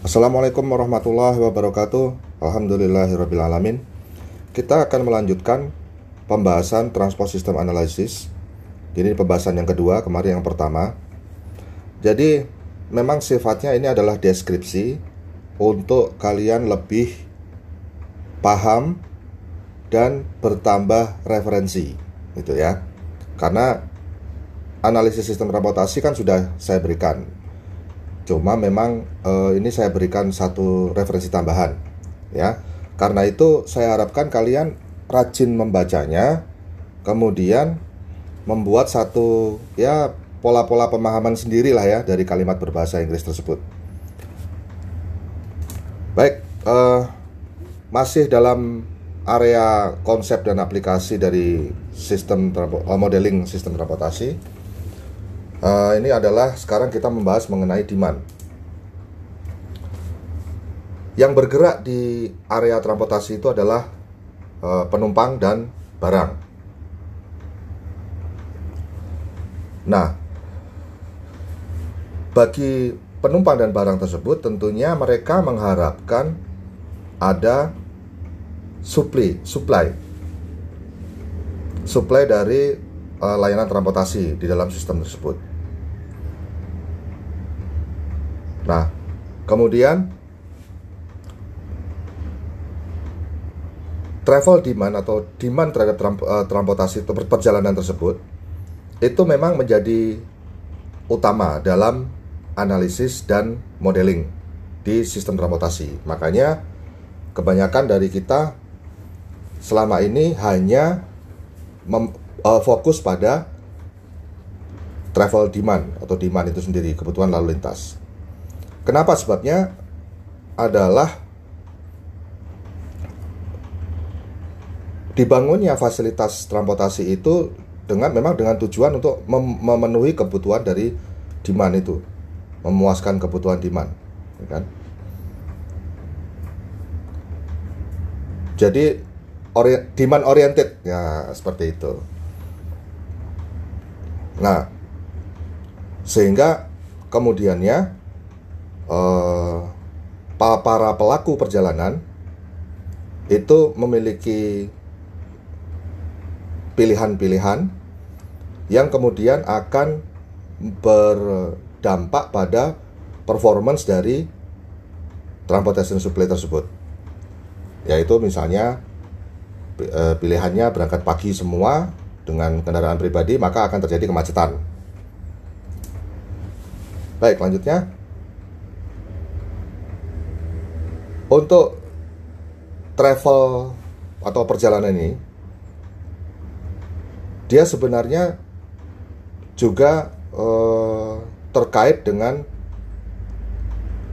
Assalamualaikum warahmatullahi wabarakatuh. Alhamdulillahirrabbilalamin Kita akan melanjutkan pembahasan Transport System Analysis. Ini pembahasan yang kedua, kemarin yang pertama. Jadi memang sifatnya ini adalah deskripsi Untuk kalian lebih paham dan bertambah referensi gitu ya. Karena analisis sistem transportasi kan sudah saya berikan Cuma memang uh, ini saya berikan satu referensi tambahan ya. Karena itu saya harapkan kalian rajin membacanya, kemudian membuat satu ya pola-pola pemahaman sendiri lah ya dari kalimat berbahasa Inggris tersebut. Baik, uh, masih dalam area konsep dan aplikasi dari sistem uh, modeling sistem transportasi Uh, ini adalah sekarang kita membahas mengenai demand. Yang bergerak di area transportasi itu adalah uh, penumpang dan barang. Nah, bagi penumpang dan barang tersebut tentunya mereka mengharapkan ada supply, supply, supply dari uh, layanan transportasi di dalam sistem tersebut. Nah, kemudian travel demand atau demand terhadap uh, transportasi atau perjalanan tersebut itu memang menjadi utama dalam analisis dan modeling di sistem transportasi. Makanya kebanyakan dari kita selama ini hanya mem, uh, fokus pada travel demand atau demand itu sendiri, kebutuhan lalu lintas. Kenapa sebabnya? Adalah dibangunnya fasilitas transportasi itu dengan memang dengan tujuan untuk mem memenuhi kebutuhan dari demand itu, memuaskan kebutuhan demand, ya kan? Jadi ori demand oriented ya seperti itu. Nah, sehingga kemudiannya uh, para pelaku perjalanan itu memiliki pilihan-pilihan yang kemudian akan berdampak pada performance dari transportation supply tersebut. Yaitu misalnya eh, pilihannya berangkat pagi semua dengan kendaraan pribadi maka akan terjadi kemacetan. Baik, lanjutnya Untuk travel atau perjalanan ini dia sebenarnya juga eh, terkait dengan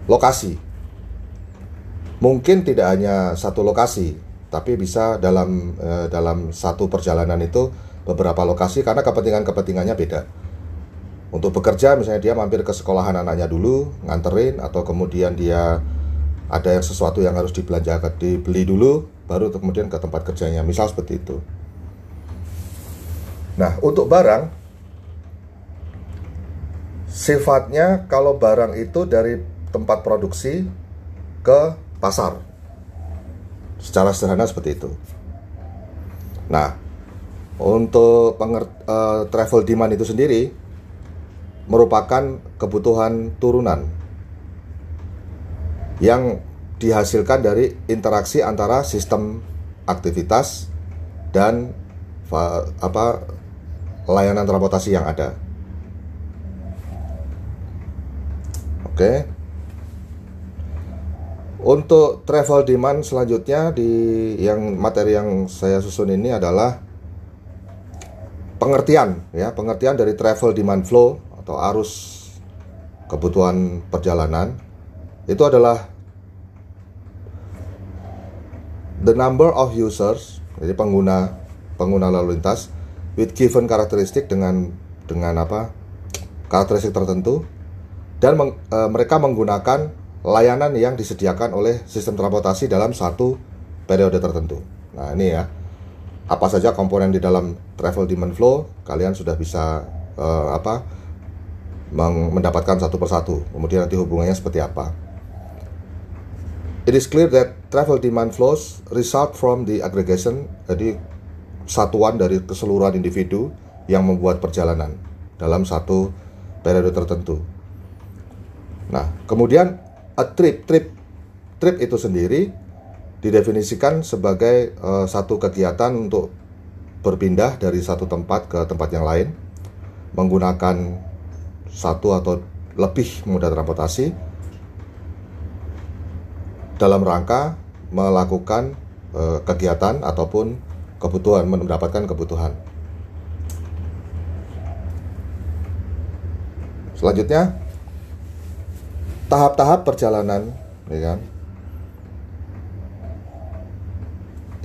lokasi. Mungkin tidak hanya satu lokasi, tapi bisa dalam eh, dalam satu perjalanan itu beberapa lokasi karena kepentingan-kepentingannya beda. Untuk bekerja misalnya dia mampir ke sekolahan anaknya dulu, nganterin atau kemudian dia ada yang sesuatu yang harus dibelanjakan dibeli dulu baru kemudian ke tempat kerjanya. Misal seperti itu. Nah untuk barang sifatnya kalau barang itu dari tempat produksi ke pasar. Secara sederhana seperti itu. Nah untuk uh, travel demand itu sendiri merupakan kebutuhan turunan yang dihasilkan dari interaksi antara sistem aktivitas dan apa layanan transportasi yang ada. Oke. Untuk travel demand selanjutnya di yang materi yang saya susun ini adalah pengertian ya, pengertian dari travel demand flow atau arus kebutuhan perjalanan itu adalah the number of users jadi pengguna pengguna lalu lintas with given karakteristik dengan dengan apa karakteristik tertentu dan meng, e, mereka menggunakan layanan yang disediakan oleh sistem transportasi dalam satu periode tertentu. Nah ini ya apa saja komponen di dalam travel demand flow kalian sudah bisa e, apa mendapatkan satu persatu. Kemudian nanti hubungannya seperti apa. It is clear that travel demand flows result from the aggregation, jadi satuan dari keseluruhan individu yang membuat perjalanan dalam satu periode tertentu. Nah, kemudian a trip, trip, trip itu sendiri didefinisikan sebagai uh, satu kegiatan untuk berpindah dari satu tempat ke tempat yang lain menggunakan satu atau lebih moda transportasi dalam rangka melakukan uh, kegiatan ataupun kebutuhan mendapatkan kebutuhan. Selanjutnya tahap-tahap perjalanan, ya kan?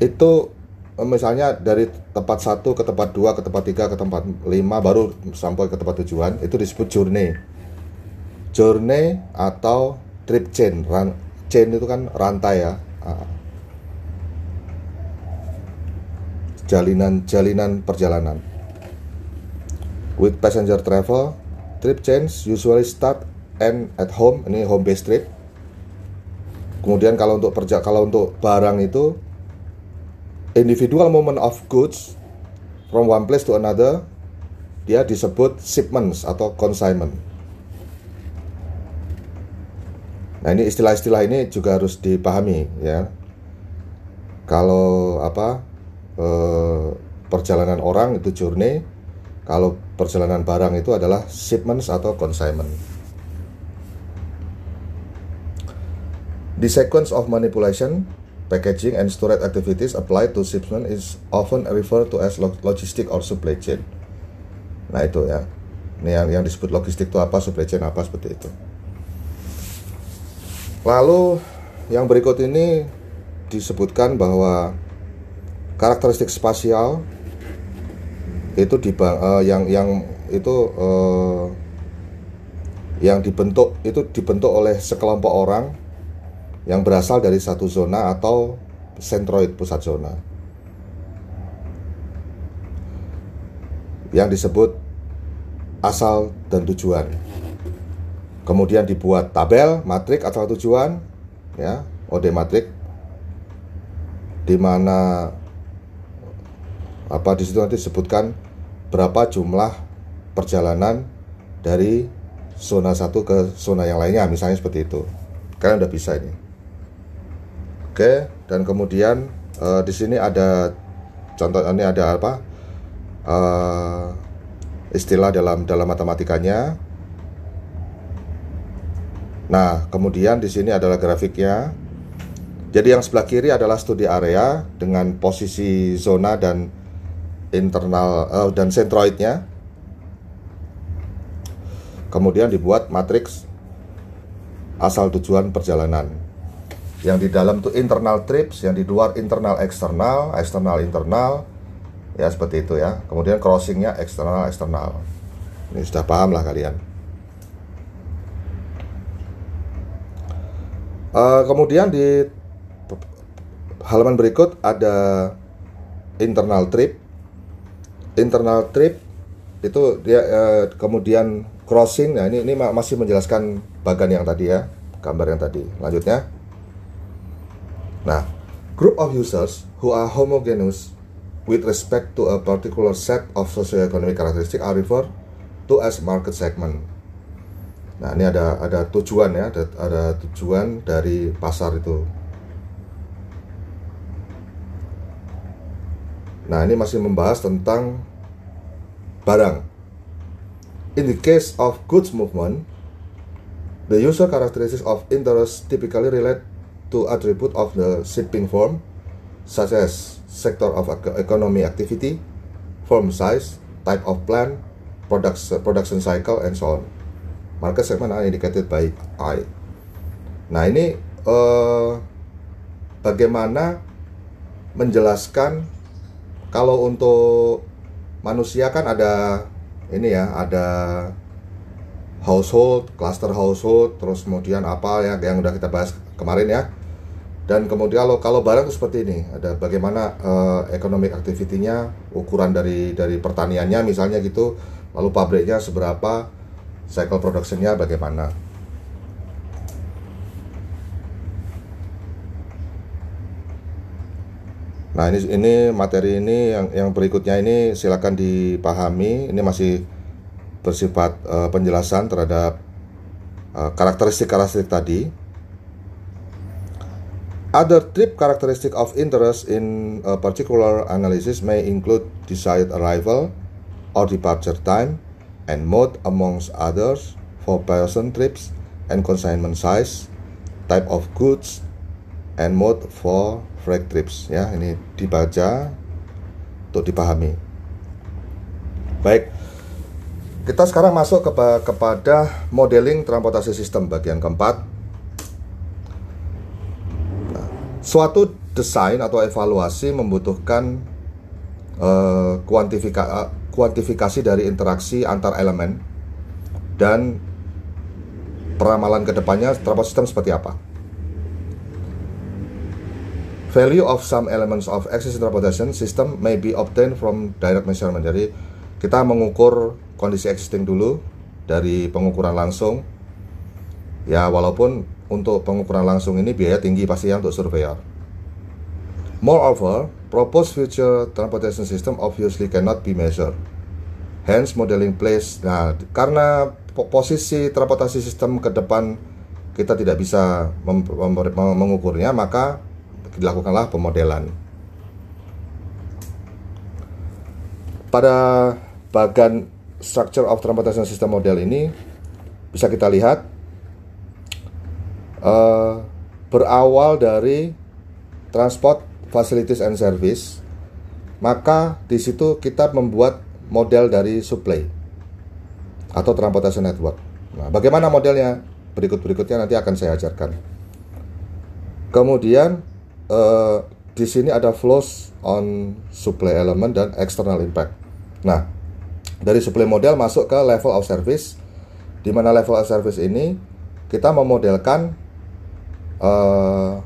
Itu eh, misalnya dari tempat satu ke tempat dua ke tempat tiga ke tempat lima baru sampai ke tempat tujuan itu disebut journey journey atau trip chain chain itu kan rantai ya. Ah. jalinan jalinan perjalanan. With passenger travel trip chains usually start and at home ini home base trip. Kemudian kalau untuk perja kalau untuk barang itu individual movement of goods from one place to another dia disebut shipments atau consignment Nah ini istilah-istilah ini juga harus dipahami ya. Kalau apa eh, perjalanan orang itu journey, kalau perjalanan barang itu adalah shipments atau consignment. The sequence of manipulation, packaging, and storage activities applied to shipment is often referred to as logistic or supply chain. Nah itu ya. Ini yang, yang disebut logistik itu apa, supply chain apa seperti itu. Lalu yang berikut ini disebutkan bahwa karakteristik spasial itu di uh, yang yang itu uh, yang dibentuk itu dibentuk oleh sekelompok orang yang berasal dari satu zona atau sentroid pusat zona. Yang disebut asal dan tujuan kemudian dibuat tabel matrik atau tujuan ya OD matrik. Di mana apa di situ nanti disebutkan berapa jumlah perjalanan dari zona satu ke zona yang lainnya misalnya seperti itu. Kalian udah bisa ini. Oke dan kemudian uh, di sini ada contoh ini ada apa uh, istilah dalam dalam matematikanya Nah, kemudian di sini adalah grafiknya. Jadi yang sebelah kiri adalah studi area dengan posisi zona dan internal uh, dan centroidnya. Kemudian dibuat matriks asal tujuan perjalanan. Yang di dalam itu internal trips, yang di luar internal eksternal, eksternal internal, ya seperti itu ya. Kemudian crossingnya eksternal eksternal. Ini sudah paham lah kalian. Uh, kemudian di halaman berikut ada internal trip. Internal trip itu dia uh, kemudian crossing. Nah, ini ini masih menjelaskan bagian yang tadi ya, gambar yang tadi. Lanjutnya. Nah, group of users who are homogeneous with respect to a particular set of socioeconomic characteristic are referred to as market segment. Nah, ini ada ada tujuan ya, ada, ada tujuan dari pasar itu. Nah, ini masih membahas tentang barang. In the case of goods movement, the user characteristics of interest typically relate to attribute of the shipping form, such as sector of economy activity, form size, type of plant, production cycle, and so on market segment are indicated by I. Nah ini uh, bagaimana menjelaskan kalau untuk manusia kan ada ini ya ada household, cluster household, terus kemudian apa ya yang udah kita bahas kemarin ya. Dan kemudian kalau kalau barang itu seperti ini, ada bagaimana uh, economic activity-nya, ukuran dari dari pertaniannya misalnya gitu, lalu pabriknya seberapa, cycle productionnya bagaimana Nah ini ini materi ini yang yang berikutnya ini silakan dipahami. Ini masih bersifat uh, penjelasan terhadap karakteristik-karakteristik tadi. Other trip characteristic of interest in a particular analysis may include desired arrival or departure time and mode amongst others for person trips and consignment size, type of goods, and mode for freight trips. Ya, ini dibaca untuk dipahami. Baik, kita sekarang masuk ke, kepada modeling transportasi sistem bagian keempat Suatu desain atau evaluasi membutuhkan uh, kuantifika uh, kuantifikasi dari interaksi antar elemen dan peramalan ke depannya transport system seperti apa. Value of some elements of existing transportation system may be obtained from direct measurement. Jadi kita mengukur kondisi existing dulu dari pengukuran langsung. Ya walaupun untuk pengukuran langsung ini biaya tinggi pasti ya untuk surveyor. Moreover, proposed future transportation system obviously cannot be measured. Hence, modeling place. Nah, karena posisi transportasi sistem ke depan kita tidak bisa mengukurnya, maka dilakukanlah pemodelan. Pada bagian structure of transportation system model ini bisa kita lihat uh, berawal dari transport facilities and service, maka di situ kita membuat model dari supply atau transportation network. Nah, bagaimana modelnya? Berikut-berikutnya nanti akan saya ajarkan. Kemudian uh, di sini ada flows on supply element dan external impact. Nah, dari supply model masuk ke level of service, di mana level of service ini kita memodelkan uh,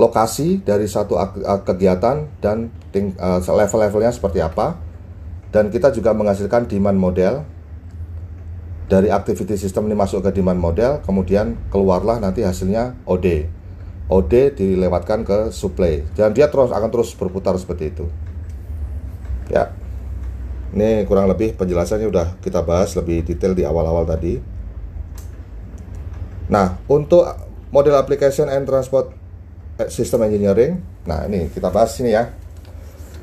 lokasi dari satu kegiatan dan uh, level-levelnya seperti apa. Dan kita juga menghasilkan demand model. Dari activity system ini masuk ke demand model kemudian keluarlah nanti hasilnya OD OD dilewatkan ke supply. Dan dia terus akan terus berputar seperti itu. Ya. Ini kurang lebih penjelasannya udah kita bahas lebih detail di awal-awal tadi. Nah untuk model application and transport eh, system engineering. Nah, ini kita bahas ini ya.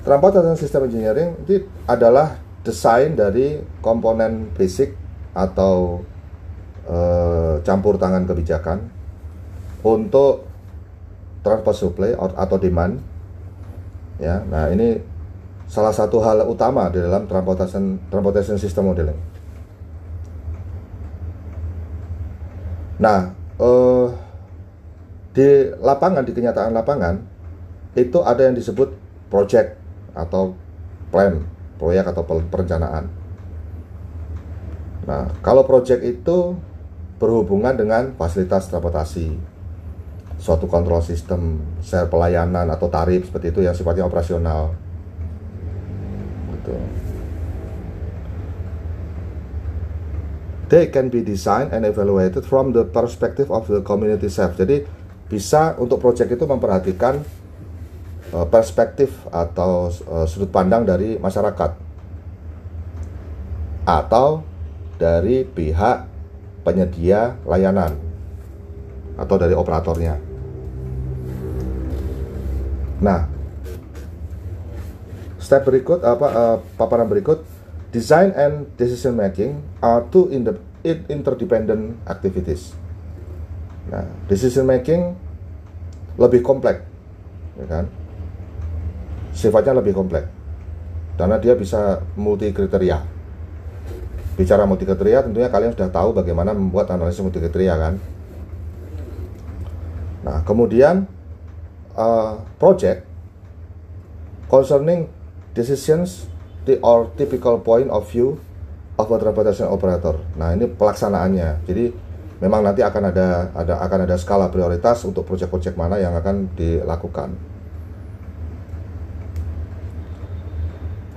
Transportation system engineering itu adalah desain dari komponen basic atau uh, campur tangan kebijakan untuk transport supply atau demand. Ya, nah ini salah satu hal utama di dalam transportation transportation system modeling. Nah, uh, di lapangan di kenyataan lapangan itu ada yang disebut project atau plan proyek atau perencanaan. Nah, kalau project itu berhubungan dengan fasilitas transportasi, suatu kontrol sistem, share pelayanan atau tarif seperti itu yang sifatnya operasional. Gitu. They can be designed and evaluated from the perspective of the community self. Jadi bisa untuk proyek itu memperhatikan uh, perspektif atau uh, sudut pandang dari masyarakat atau dari pihak penyedia layanan atau dari operatornya. Nah, step berikut apa uh, paparan berikut design and decision making are two interdependent activities. Nah, decision making lebih kompleks, ya kan? Sifatnya lebih kompleks karena dia bisa multi kriteria. Bicara multi kriteria, tentunya kalian sudah tahu bagaimana membuat analisis multi kriteria kan? Nah, kemudian uh, project concerning decisions the or typical point of view of a transportation operator. Nah, ini pelaksanaannya. Jadi memang nanti akan ada ada akan ada skala prioritas untuk proyek-proyek mana yang akan dilakukan.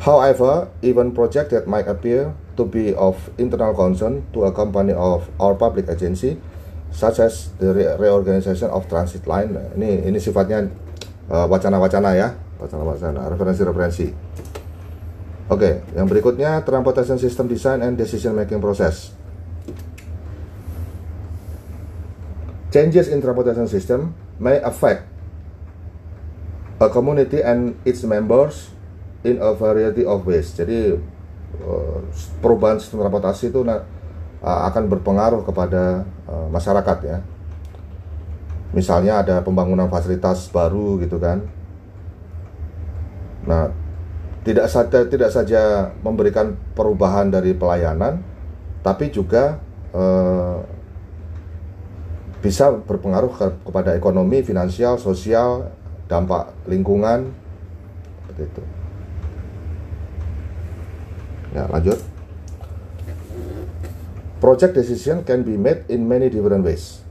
However, even project that might appear to be of internal concern to a company of or public agency, such as the reorganization of transit line, ini ini sifatnya uh, wacana-wacana ya, wacana-wacana, referensi-referensi. Oke, yang berikutnya transportation system design and decision making process. Changes in transportation system may affect a community and its members in a variety of ways. Jadi uh, perubahan sistem transportasi itu akan berpengaruh kepada uh, masyarakat ya. Misalnya ada pembangunan fasilitas baru gitu kan. Nah, tidak saja tidak saja memberikan perubahan dari pelayanan, tapi juga eh, bisa berpengaruh ke, kepada ekonomi, finansial, sosial, dampak lingkungan, seperti itu. Ya, lanjut. Project decision can be made in many different ways.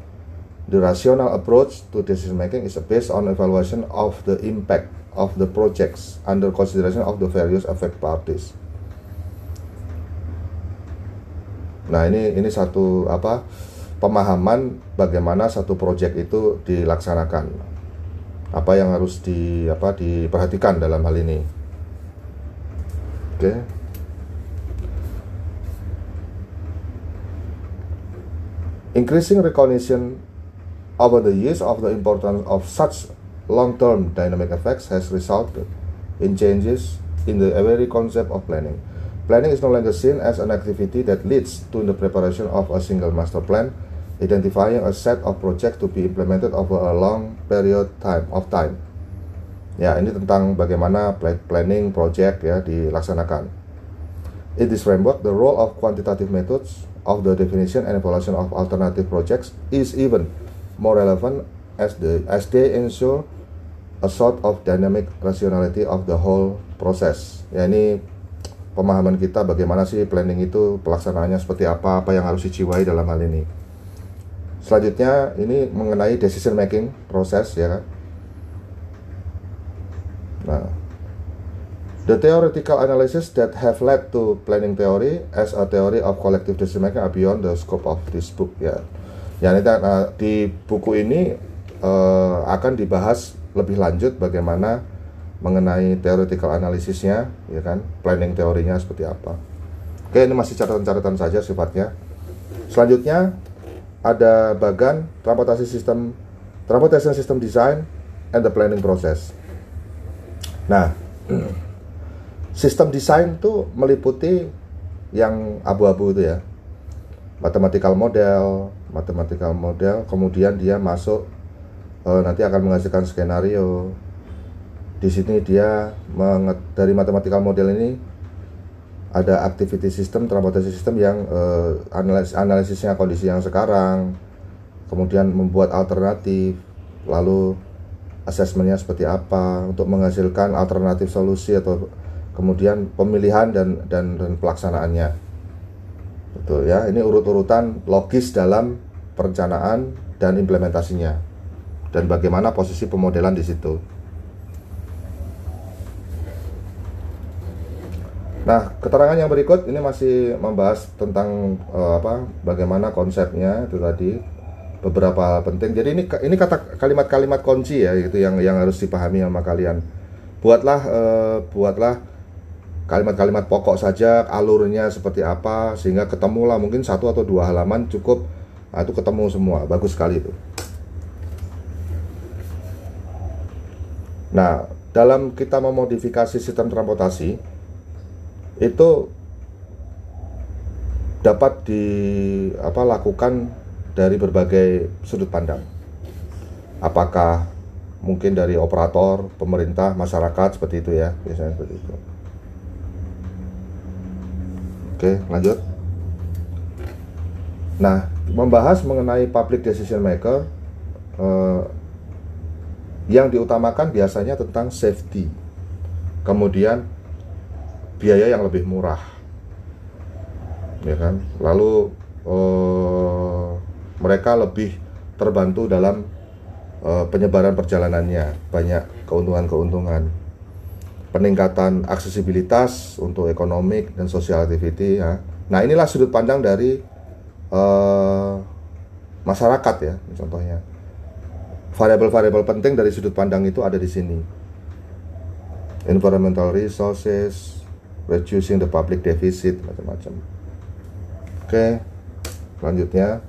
The rational approach to decision making is based on evaluation of the impact of the projects under consideration of the various affect parties. Nah, ini ini satu apa pemahaman bagaimana satu proyek itu dilaksanakan. Apa yang harus di apa diperhatikan dalam hal ini. Oke. Okay. Increasing recognition over the years of the importance of such long-term dynamic effects has resulted in changes in the very concept of planning. Planning is no longer seen as an activity that leads to the preparation of a single master plan, identifying a set of projects to be implemented over a long period time of time. Ya, ini tentang bagaimana planning project ya dilaksanakan. In this framework, the role of quantitative methods of the definition and evaluation of alternative projects is even more relevant as the as they ensure a sort of dynamic rationality of the whole process. Ya ini pemahaman kita bagaimana sih planning itu pelaksanaannya seperti apa, apa yang harus dijiwai dalam hal ini. Selanjutnya ini mengenai decision making proses ya kan. Nah, the theoretical analysis that have led to planning theory as a theory of collective decision making are beyond the scope of this book ya. Ya ini nah, di buku ini uh, akan dibahas lebih lanjut bagaimana mengenai theoretical analisisnya, ya kan, planning teorinya seperti apa. Oke, ini masih catatan-catatan saja sifatnya. Selanjutnya ada bagan transportasi sistem transportation system design and the planning process. Nah, sistem desain itu meliputi yang abu-abu itu ya. Mathematical model, mathematical model, kemudian dia masuk uh, nanti akan menghasilkan skenario. Di sini dia dari matematikal model ini ada activity system, transportasi system yang uh, analis analisisnya kondisi yang sekarang, kemudian membuat alternatif, lalu asesmennya seperti apa untuk menghasilkan alternatif solusi atau kemudian pemilihan dan dan, dan pelaksanaannya. Betul ya, ini urut-urutan logis dalam perencanaan dan implementasinya dan bagaimana posisi pemodelan di situ. Nah, keterangan yang berikut ini masih membahas tentang uh, apa bagaimana konsepnya itu tadi beberapa hal penting. Jadi ini ini kata kalimat-kalimat kunci ya itu yang yang harus dipahami sama kalian. Buatlah uh, buatlah kalimat-kalimat pokok saja alurnya seperti apa sehingga ketemulah mungkin satu atau dua halaman cukup nah, itu ketemu semua bagus sekali itu. Nah, dalam kita memodifikasi sistem transportasi itu dapat di apa lakukan dari berbagai sudut pandang. Apakah mungkin dari operator, pemerintah, masyarakat seperti itu ya, biasanya seperti itu. Oke, lanjut. Nah, membahas mengenai public decision maker eh, yang diutamakan biasanya tentang safety. Kemudian biaya yang lebih murah. Ya kan? Lalu eh, mereka lebih terbantu dalam eh, penyebaran perjalanannya, banyak keuntungan-keuntungan. Peningkatan aksesibilitas untuk ekonomik dan social activity ya. Nah, inilah sudut pandang dari eh, masyarakat ya, contohnya variabel-variabel penting dari sudut pandang itu ada di sini. Environmental resources, reducing the public deficit, macam-macam. Oke, selanjutnya.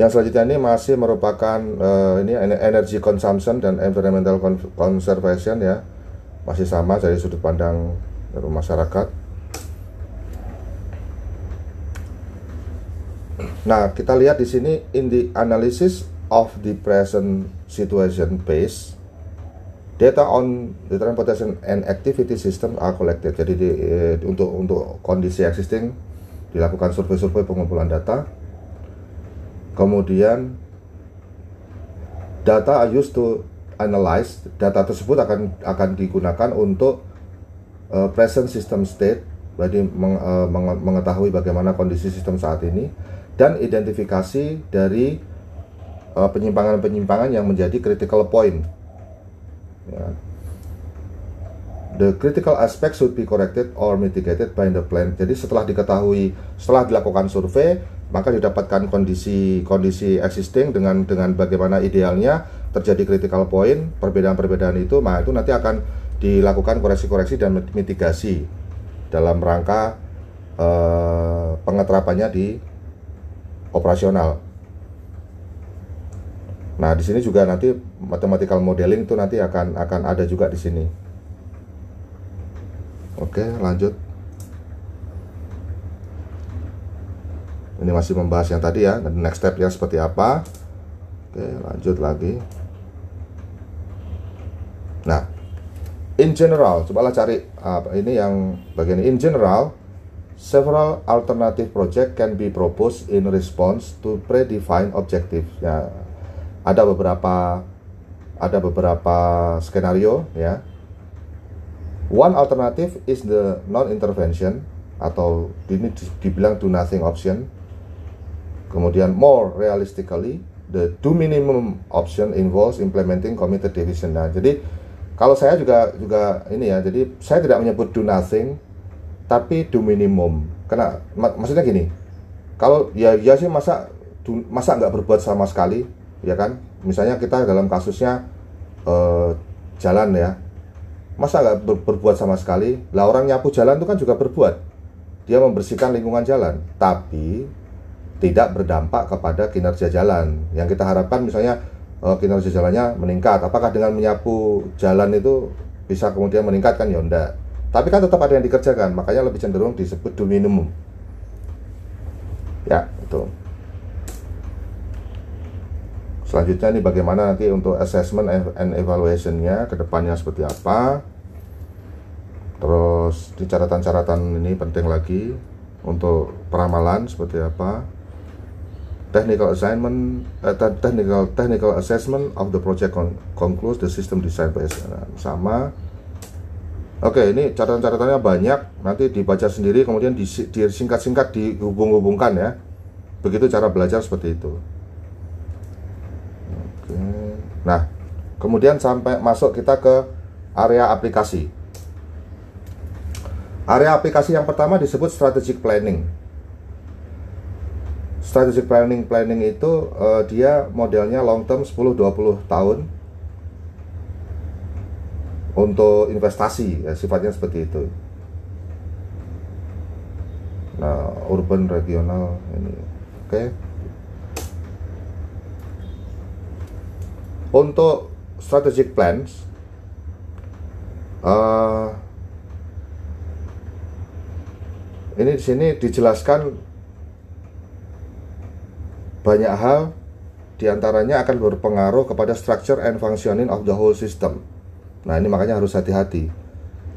Yang selanjutnya ini masih merupakan uh, ini energy consumption dan environmental conservation ya. Masih sama dari sudut pandang masyarakat. Nah, kita lihat di sini in the analysis of the present situation base data on the transportation and activity system are collected. Jadi di, eh, untuk untuk kondisi existing dilakukan survei-survei pengumpulan data. Kemudian data are used to analyze. Data tersebut akan akan digunakan untuk uh, present system state, jadi meng, uh, mengetahui bagaimana kondisi sistem saat ini dan identifikasi dari uh, penyimpangan-penyimpangan yang menjadi critical point. Ya. The critical aspect should be corrected or mitigated by the plan. Jadi setelah diketahui, setelah dilakukan survei, maka didapatkan kondisi kondisi existing dengan dengan bagaimana idealnya terjadi critical point, perbedaan-perbedaan itu, nah itu nanti akan dilakukan koreksi-koreksi dan mitigasi dalam rangka uh, pengeterapannya di operasional. Nah, di sini juga nanti mathematical modeling itu nanti akan akan ada juga di sini. Oke, lanjut. Ini masih membahas yang tadi ya, next step yang seperti apa. Oke, lanjut lagi. Nah, in general, cobalah cari apa ini yang bagian in general Several alternative project can be proposed in response to predefined objective. Ya, ada beberapa ada beberapa skenario ya. One alternative is the non-intervention atau ini dibilang do nothing option. Kemudian more realistically, the do minimum option involves implementing committed division. Nah, jadi kalau saya juga juga ini ya, jadi saya tidak menyebut do nothing, tapi do minimum karena mak maksudnya gini kalau ya ya sih masa masa nggak berbuat sama sekali ya kan misalnya kita dalam kasusnya uh, jalan ya. Masa nggak ber berbuat sama sekali? Lah orang nyapu jalan itu kan juga berbuat. Dia membersihkan lingkungan jalan. Tapi tidak berdampak kepada kinerja jalan. Yang kita harapkan misalnya uh, kinerja jalannya meningkat. Apakah dengan menyapu jalan itu bisa kemudian meningkatkan? Ya enggak tapi kan tetap ada yang dikerjakan, makanya lebih cenderung disebut do minimum. Ya, itu. Selanjutnya ini bagaimana nanti untuk assessment and evaluation-nya ke depannya seperti apa. Terus di catatan-catatan ini penting lagi untuk peramalan seperti apa. Technical assignment, eh, technical technical assessment of the project con concludes the system design by sama Oke, ini catatan-catatannya banyak. Nanti dibaca sendiri, kemudian disingkat-singkat dihubung-hubungkan ya. Begitu cara belajar seperti itu. Nah, kemudian sampai masuk kita ke area aplikasi. Area aplikasi yang pertama disebut strategic planning. Strategic planning planning itu uh, dia modelnya long term 10-20 tahun untuk investasi ya sifatnya seperti itu nah urban regional ini oke okay. Untuk strategic plans uh, ini di sini dijelaskan banyak hal di antaranya akan berpengaruh kepada structure and functioning of the whole system Nah ini makanya harus hati-hati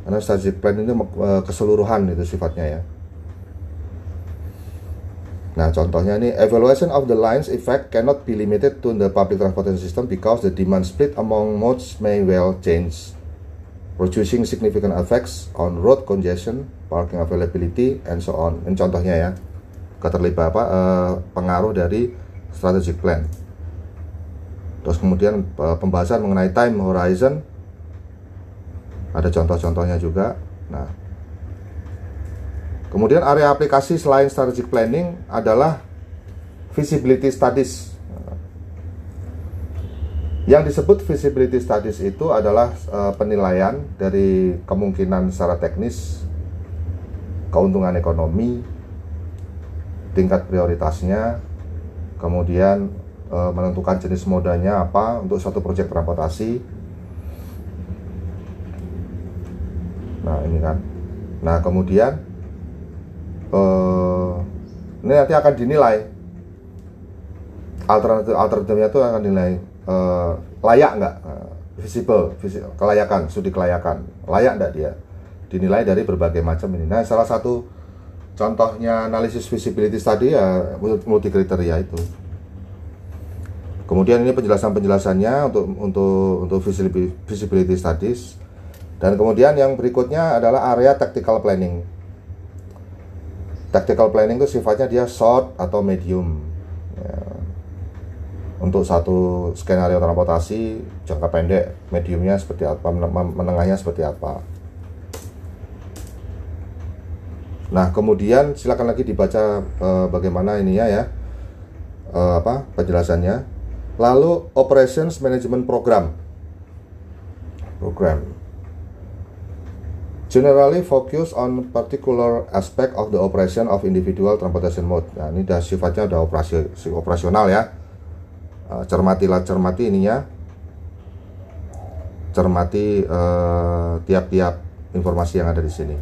karena strategic plan ini eh, keseluruhan itu sifatnya ya. Nah contohnya ini evaluation of the lines effect cannot be limited to the public transportation system because the demand split among modes may well change, producing significant effects on road congestion, parking availability, and so on. Ini contohnya ya keterlibatan apa uh, pengaruh dari strategic plan. Terus kemudian uh, pembahasan mengenai time horizon ada contoh-contohnya juga. Nah, kemudian area aplikasi selain strategic planning adalah Visibility Studies. Yang disebut visibility studies itu adalah uh, penilaian dari kemungkinan secara teknis, keuntungan ekonomi, tingkat prioritasnya, kemudian uh, menentukan jenis modanya apa untuk satu proyek transportasi. Nah ini kan, nah kemudian uh, ini nanti akan dinilai. Alternatif alternatifnya itu akan dinilai uh, layak nggak? Uh, visible visi, kelayakan studi kelayakan. Layak nggak dia? Dinilai dari berbagai macam ini. Nah salah satu contohnya analisis visibility study ya multi kriteria itu. Kemudian ini penjelasan penjelasannya untuk untuk untuk visibility studies dan kemudian yang berikutnya adalah area tactical planning tactical planning itu sifatnya dia short atau medium ya untuk satu skenario transportasi jangka pendek, mediumnya seperti apa, menengahnya seperti apa. Nah, kemudian silakan lagi dibaca uh, bagaimana ininya ya, uh, apa penjelasannya. Lalu operations management program, program. Generally focus on particular aspect of the operation of individual transportation mode. Nah, ini dah sifatnya udah operasi operasional ya uh, cermatilah cermati ininya cermati eh, tiap-tiap uh, informasi yang ada di sini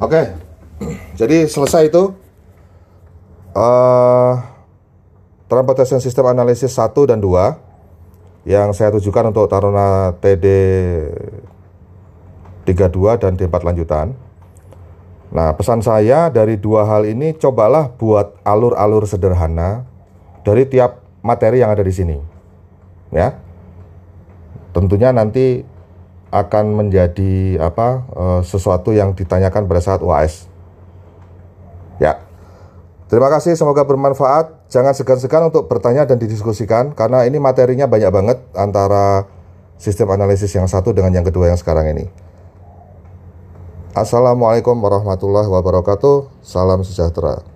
oke okay. jadi selesai itu uh, transportation system analysis 1 dan 2 yang saya tujukan untuk Taruna TD 32 dan D4 lanjutan. Nah, pesan saya dari dua hal ini cobalah buat alur-alur sederhana dari tiap materi yang ada di sini. Ya. Tentunya nanti akan menjadi apa uh, sesuatu yang ditanyakan pada saat UAS. Ya. Terima kasih, semoga bermanfaat. Jangan segan-segan untuk bertanya dan didiskusikan karena ini materinya banyak banget antara sistem analisis yang satu dengan yang kedua yang sekarang ini. Assalamualaikum warahmatullahi wabarakatuh. Salam sejahtera.